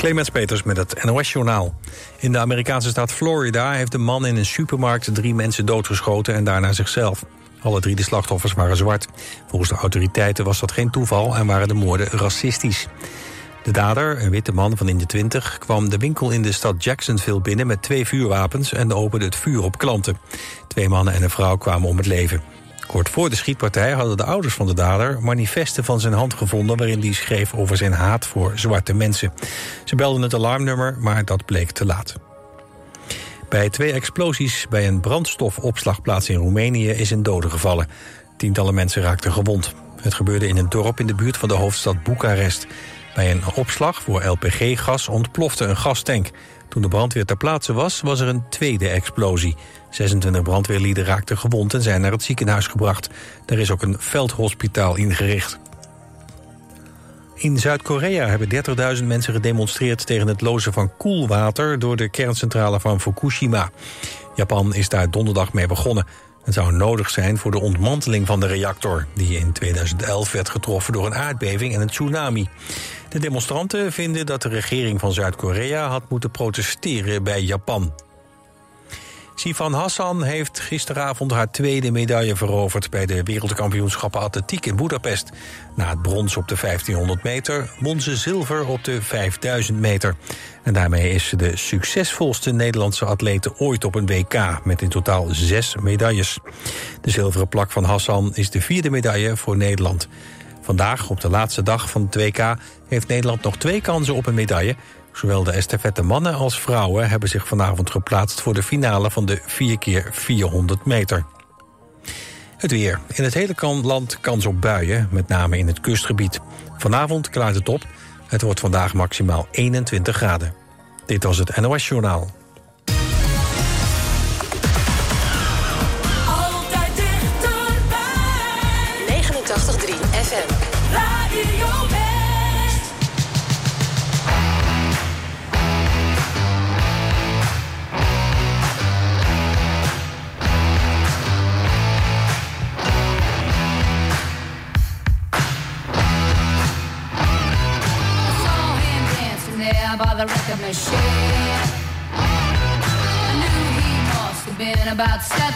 Clemens Peters met het NOS-journaal. In de Amerikaanse staat Florida heeft een man in een supermarkt drie mensen doodgeschoten en daarna zichzelf. Alle drie de slachtoffers waren zwart. Volgens de autoriteiten was dat geen toeval en waren de moorden racistisch. De dader, een witte man van in de twintig, kwam de winkel in de stad Jacksonville binnen met twee vuurwapens en opende het vuur op klanten. Twee mannen en een vrouw kwamen om het leven. Kort voor de schietpartij hadden de ouders van de dader manifesten van zijn hand gevonden waarin hij schreef over zijn haat voor zwarte mensen. Ze belden het alarmnummer, maar dat bleek te laat. Bij twee explosies bij een brandstofopslagplaats in Roemenië is een dode gevallen. Tientallen mensen raakten gewond. Het gebeurde in een dorp in de buurt van de hoofdstad Boekarest. Bij een opslag voor LPG-gas ontplofte een gastank. Toen de brandweer ter plaatse was, was er een tweede explosie. 26 brandweerlieden raakten gewond en zijn naar het ziekenhuis gebracht. Er is ook een veldhospitaal ingericht. In Zuid-Korea hebben 30.000 mensen gedemonstreerd tegen het lozen van koelwater door de kerncentrale van Fukushima. Japan is daar donderdag mee begonnen. Het zou nodig zijn voor de ontmanteling van de reactor... die in 2011 werd getroffen door een aardbeving en een tsunami. De demonstranten vinden dat de regering van Zuid-Korea had moeten protesteren bij Japan. Sifan Hassan heeft gisteravond haar tweede medaille veroverd... bij de wereldkampioenschappen atletiek in Budapest. Na het brons op de 1500 meter won ze zilver op de 5000 meter. En daarmee is ze de succesvolste Nederlandse atlete ooit op een WK... met in totaal zes medailles. De zilveren plak van Hassan is de vierde medaille voor Nederland. Vandaag, op de laatste dag van het WK, heeft Nederland nog twee kansen op een medaille... Zowel de estafette mannen als vrouwen hebben zich vanavond geplaatst... voor de finale van de 4 keer 400 meter. Het weer. In het hele land kans op buien, met name in het kustgebied. Vanavond klaart het op. Het wordt vandaag maximaal 21 graden. Dit was het NOS Journaal.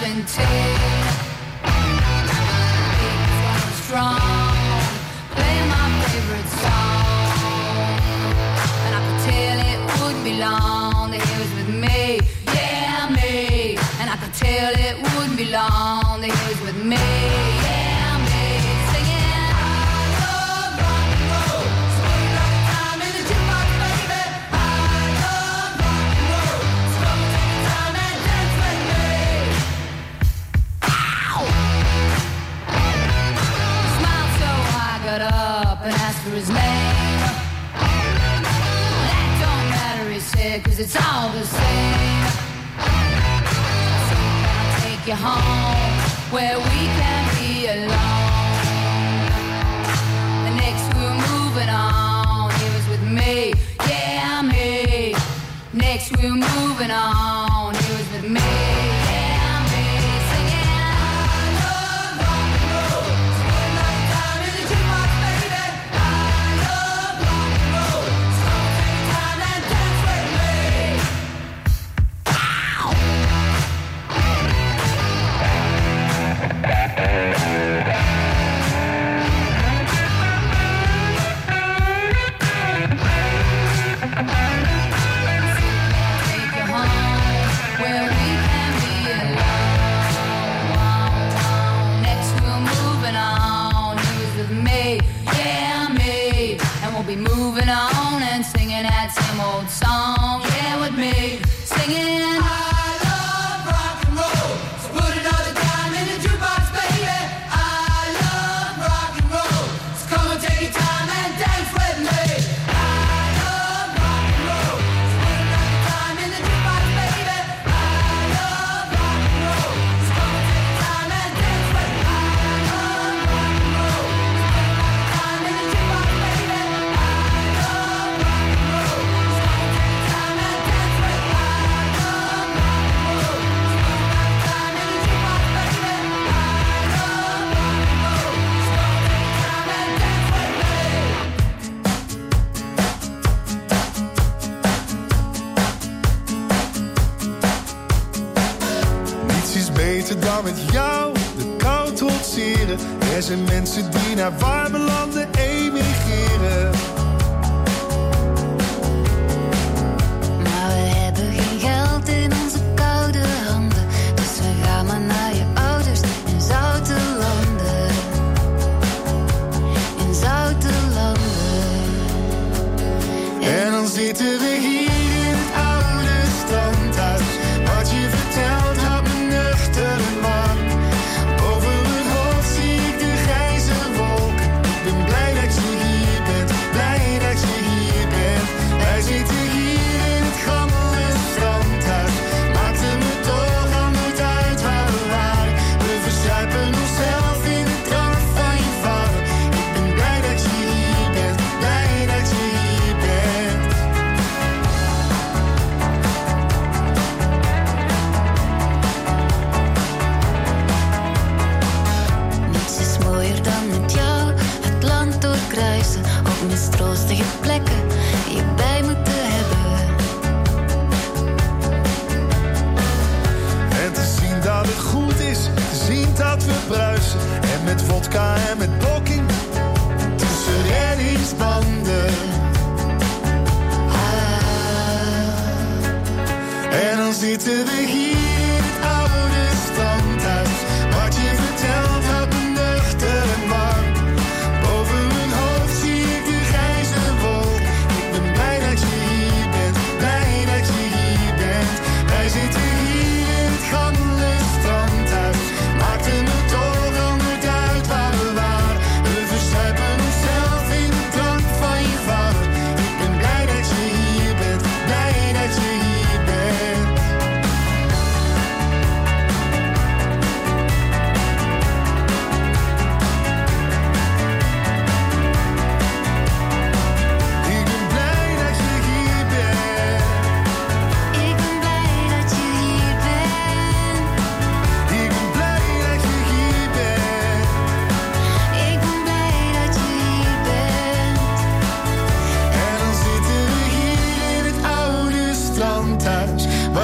About 17.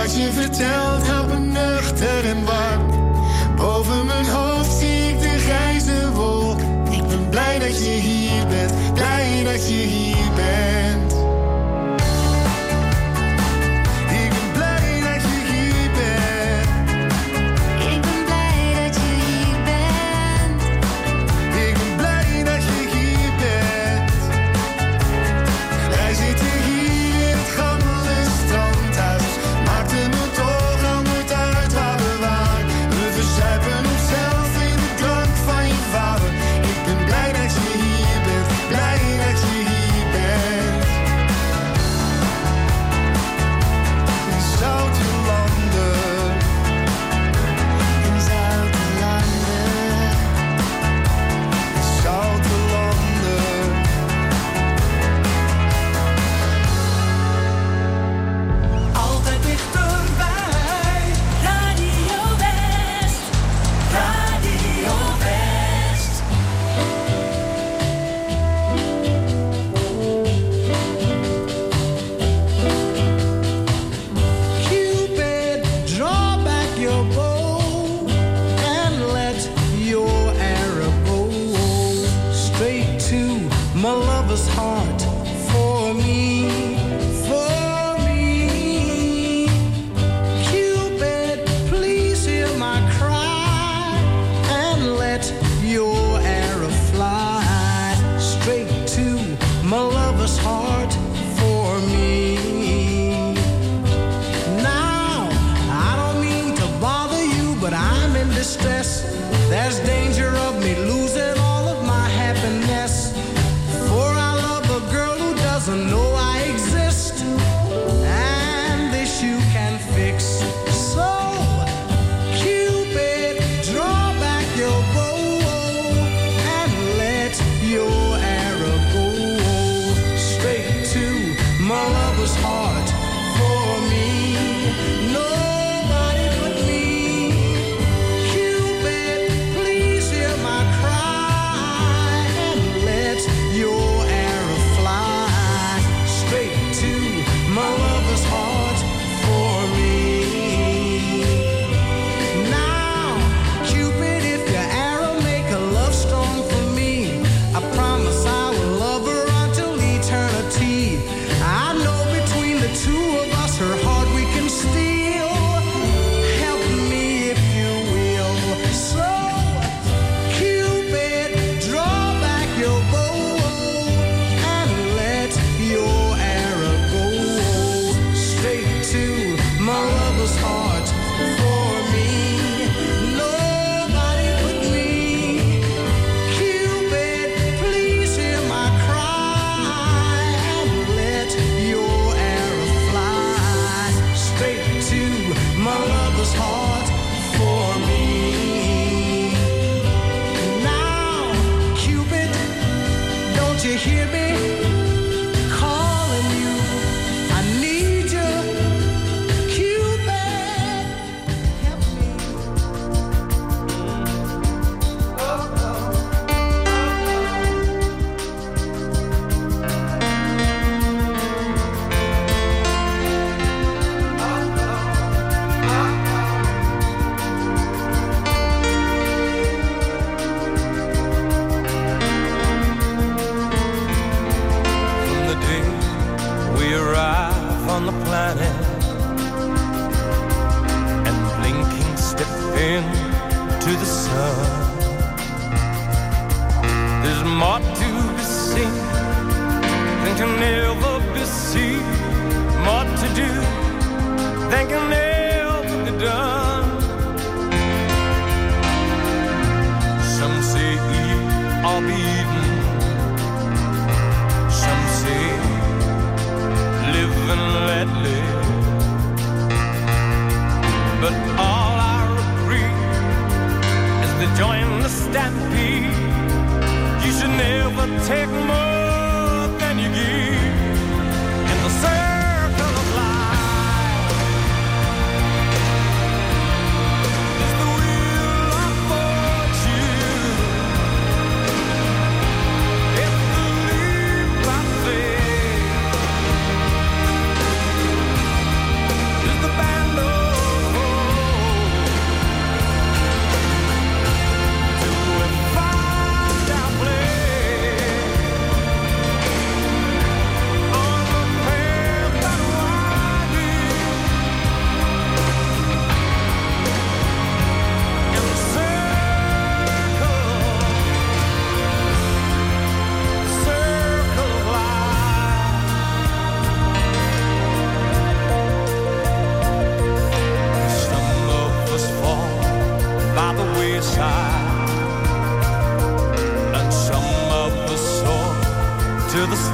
Wat je vertelt houdt me nuchter en warm.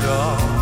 Oh.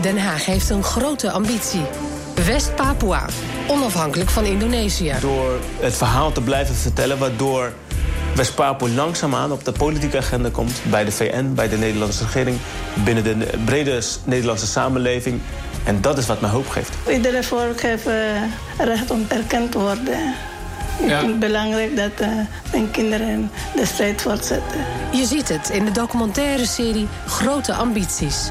Den Haag heeft een grote ambitie. West-Papua, onafhankelijk van Indonesië. Door het verhaal te blijven vertellen, waardoor West-Papua langzaamaan op de politieke agenda komt. Bij de VN, bij de Nederlandse regering, binnen de brede Nederlandse samenleving. En dat is wat mij hoop geeft. Iedere volk heeft recht om erkend te worden. Ja. Ik vind het belangrijk dat uh, mijn kinderen de strijd voortzetten. Je ziet het in de documentaire serie Grote Ambities.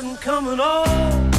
Sometimes it doesn't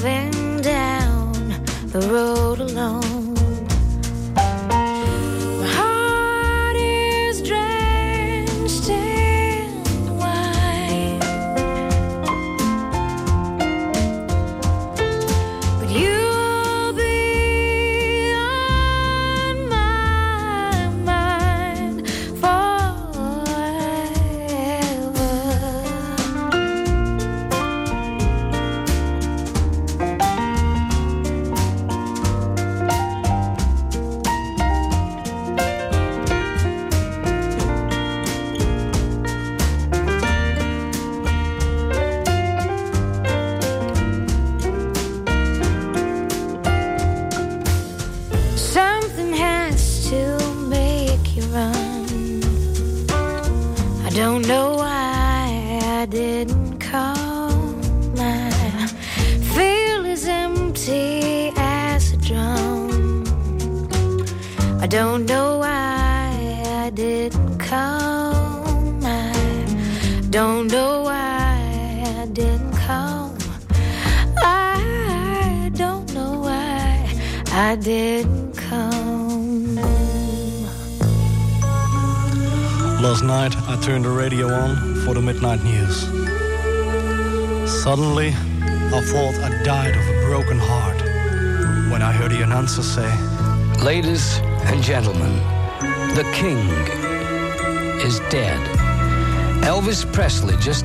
driving down the road alone.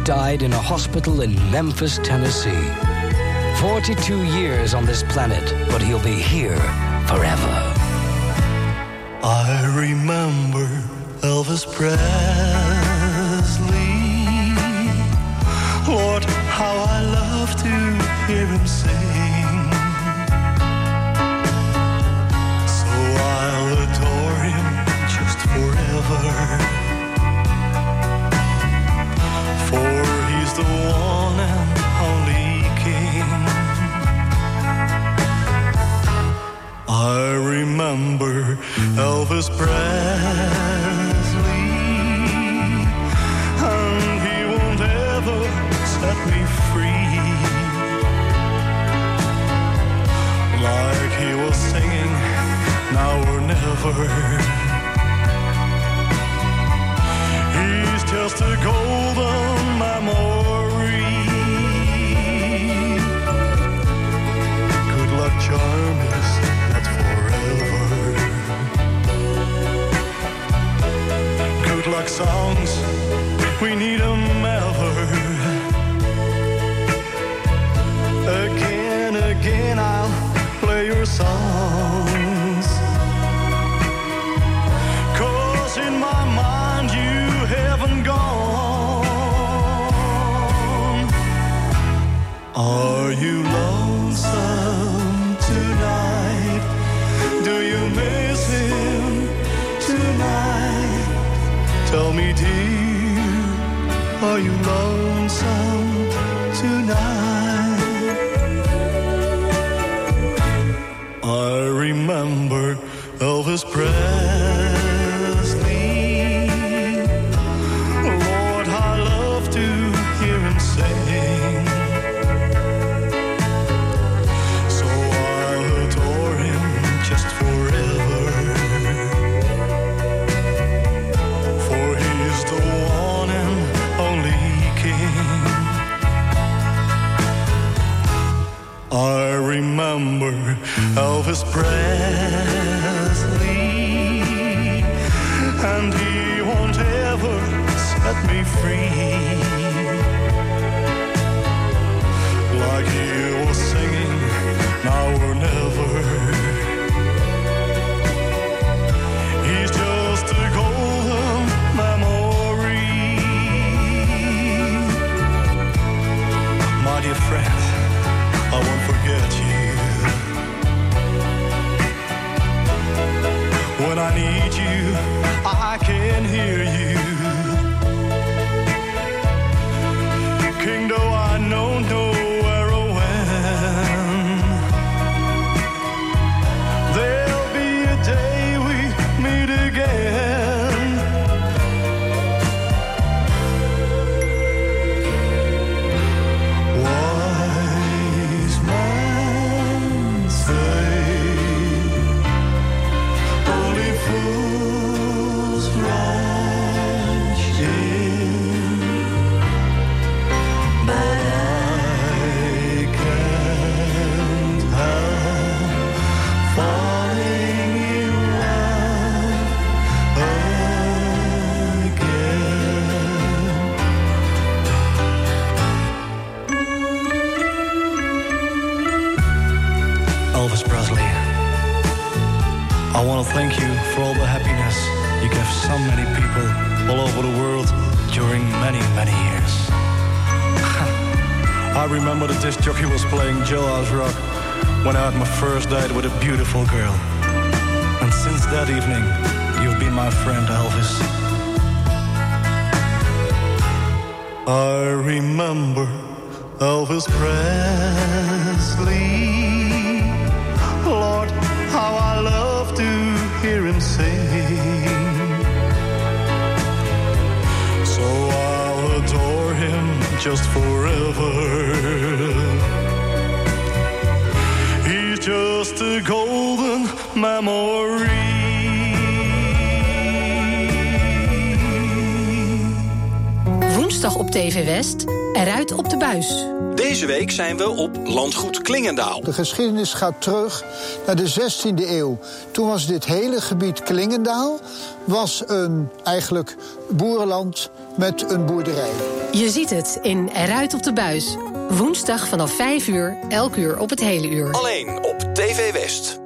died in a hospital in Memphis, Tennessee. 42 years on this planet, but he'll be here forever. I remember Elvis Presley. Lord, how I love to hear him sing. So I'll adore him just forever. the one and only king. I remember Elvis Presley, and he won't ever set me free. Like he was singing, now or never. He's just a golden. charm is not forever. Good luck songs, we need them ever. Elvis Presley. I want to thank you for all the happiness you gave so many people all over the world during many, many years. I remember the disc jockey was playing Jailhouse Rock when I had my first date with a beautiful girl. And since that evening, you've been my friend, Elvis. I remember Elvis Presley. Just forever. He's just a golden memory. Woensdag op TV West, eruit op de buis. Deze week zijn we op Landgoed Klingendaal. De geschiedenis gaat terug naar de 16e eeuw. Toen was dit hele gebied Klingendaal was een eigenlijk boerenland met een boerderij. Je ziet het in Eruit op de buis. Woensdag vanaf 5 uur, elk uur op het hele uur. Alleen op TV West.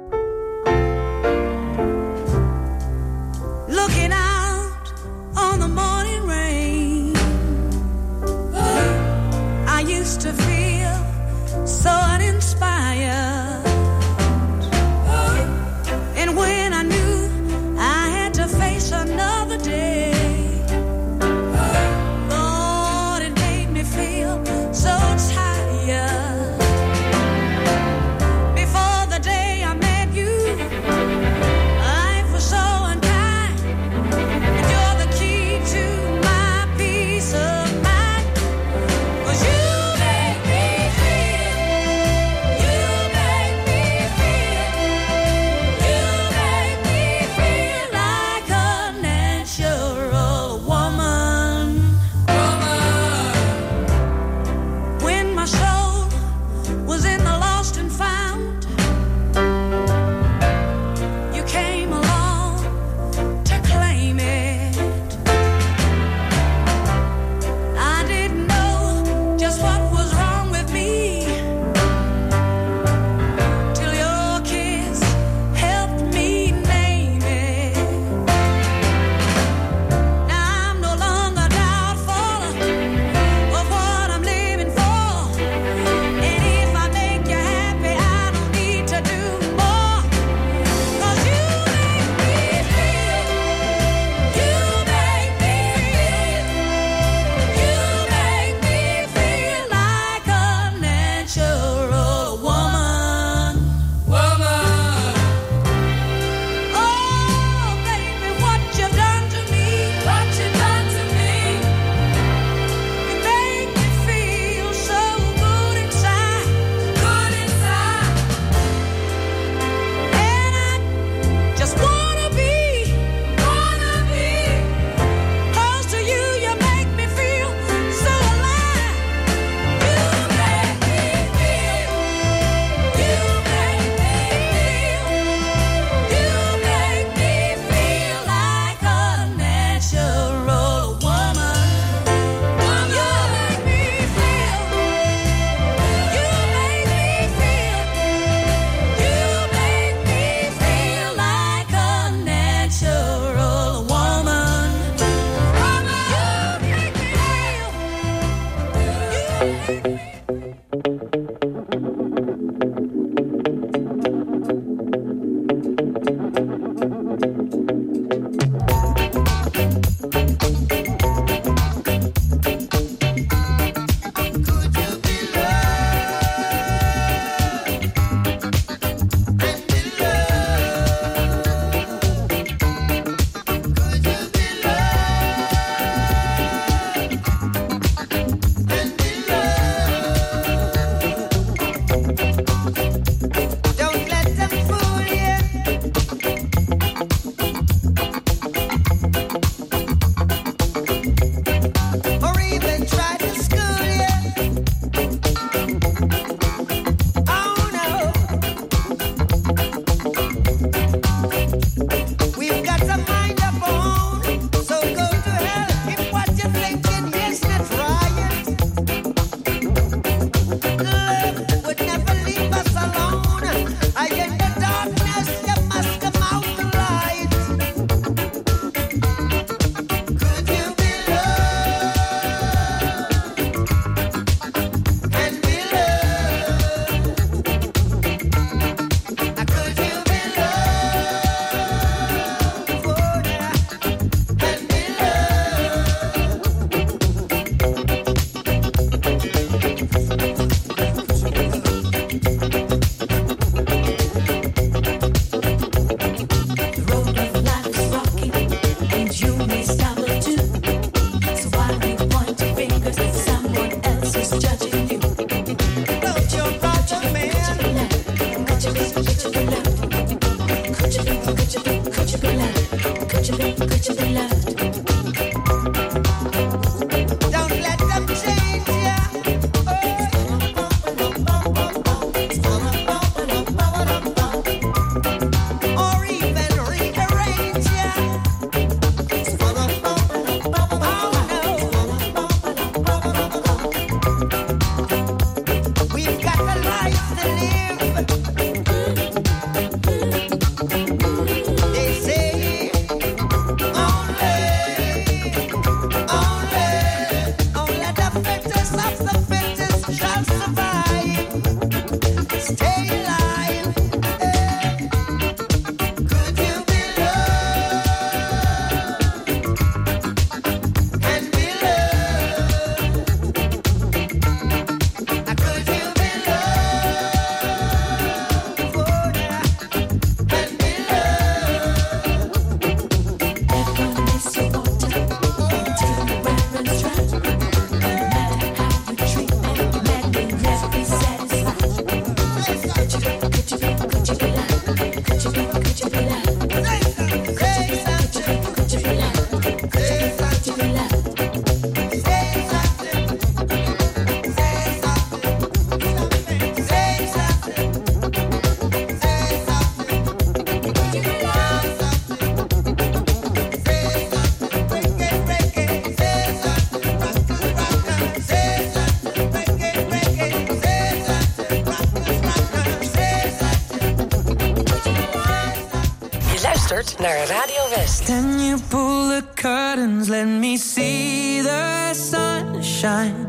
Je luistert naar Radio West. Can you pull the curtains? Let me see the sunshine.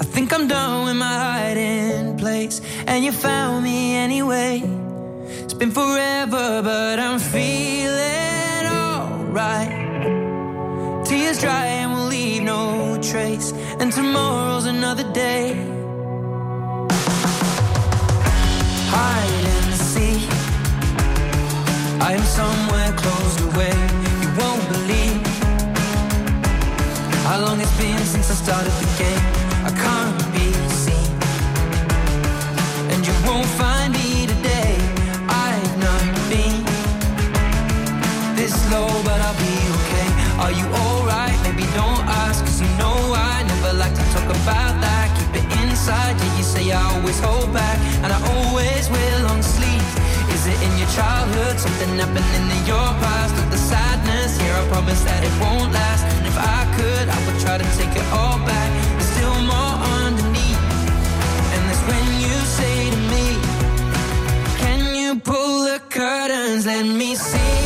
I think I'm done with my hiding place, and you found me anyway. It's been forever, but I'm feeling alright. Tears dry and we'll leave no trace, and tomorrow's another day. Seek. I am somewhere closed away. You won't believe how long it's been since I started the game. I can't be seen, and you won't find me today. I've not been this low, but I'll be okay. Are you alright? Maybe don't ask, cause you know I never like to talk about that. Keep it inside, yeah, you say I always hold back, and I always will it in your childhood? Something happening in your past? Or the sadness here? I promise that it won't last. And if I could, I would try to take it all back. There's still more underneath. And that's when you say to me, Can you pull the curtains? Let me see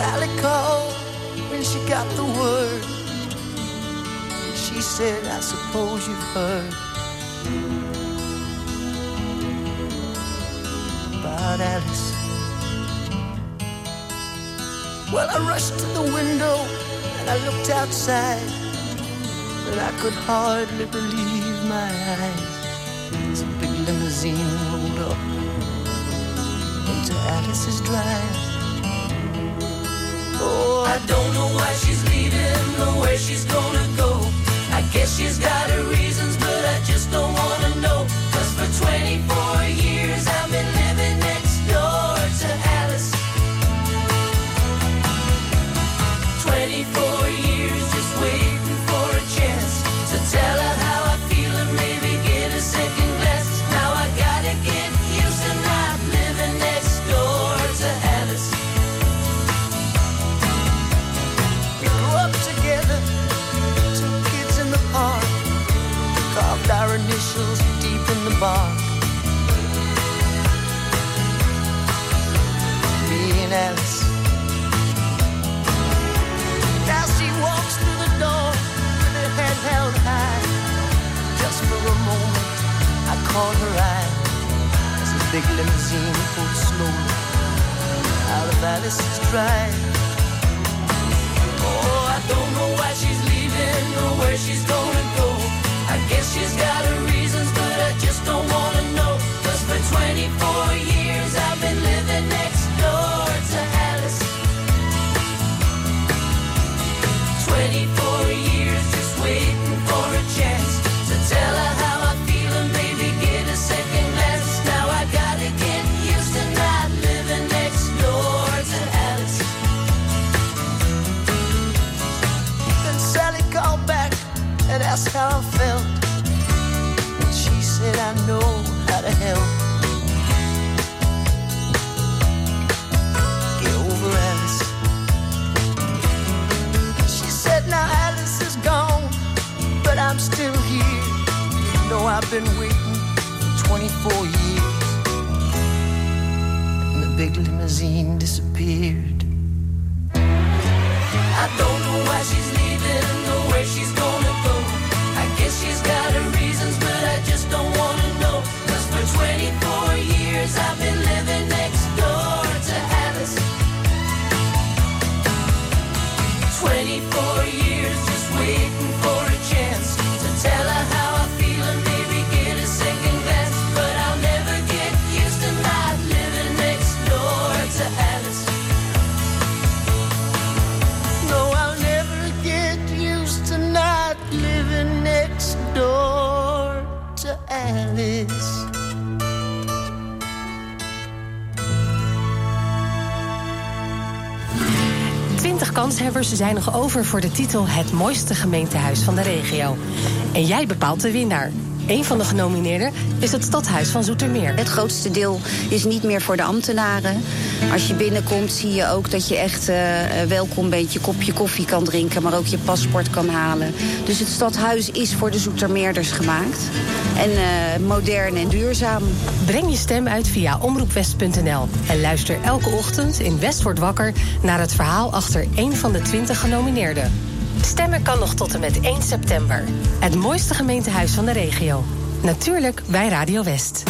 Sally called when she got the word. She said, I suppose you've heard about Alice. Well, I rushed to the window and I looked outside, and I could hardly believe my eyes. A big limousine rolled up into Alice's drive. Oh, I don't know why she's leaving or where she's gonna go. I guess she's got her reasons, but I just don't wanna know. Cause for 24 years I've been Caught her eye as the big limousine pulled slowly out of Alice's drive. Oh, I don't know why she's leaving or where she's gonna go. I guess she's got her reasons, but I just don't wanna know. Cause for 24 years 24 years. And the big limousine disappeared. Kanshebbers zijn nog over voor de titel Het mooiste gemeentehuis van de regio. En jij bepaalt de winnaar. Een van de genomineerden is het stadhuis van Zoetermeer. Het grootste deel is niet meer voor de ambtenaren. Als je binnenkomt zie je ook dat je echt eh, welkom bent. Je kopje koffie kan drinken, maar ook je paspoort kan halen. Dus het stadhuis is voor de Zoetermeerders gemaakt. En eh, modern en duurzaam. Breng je stem uit via omroepwest.nl. En luister elke ochtend in West wordt wakker naar het verhaal achter één van de 20 genomineerden. Stemmen kan nog tot en met 1 september. Het mooiste gemeentehuis van de regio. Natuurlijk bij Radio West.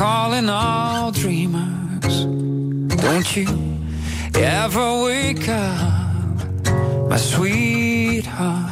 calling all dreamers. Don't you ever wake up, my sweetheart?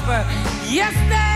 Lucifer. Yes, there.